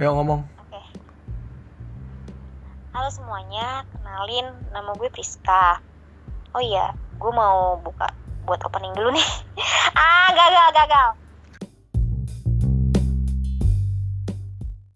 Yuk ngomong. Oke. Halo semuanya, kenalin nama gue Priska. Oh iya, gue mau buka buat opening dulu nih. ah, gagal, gagal.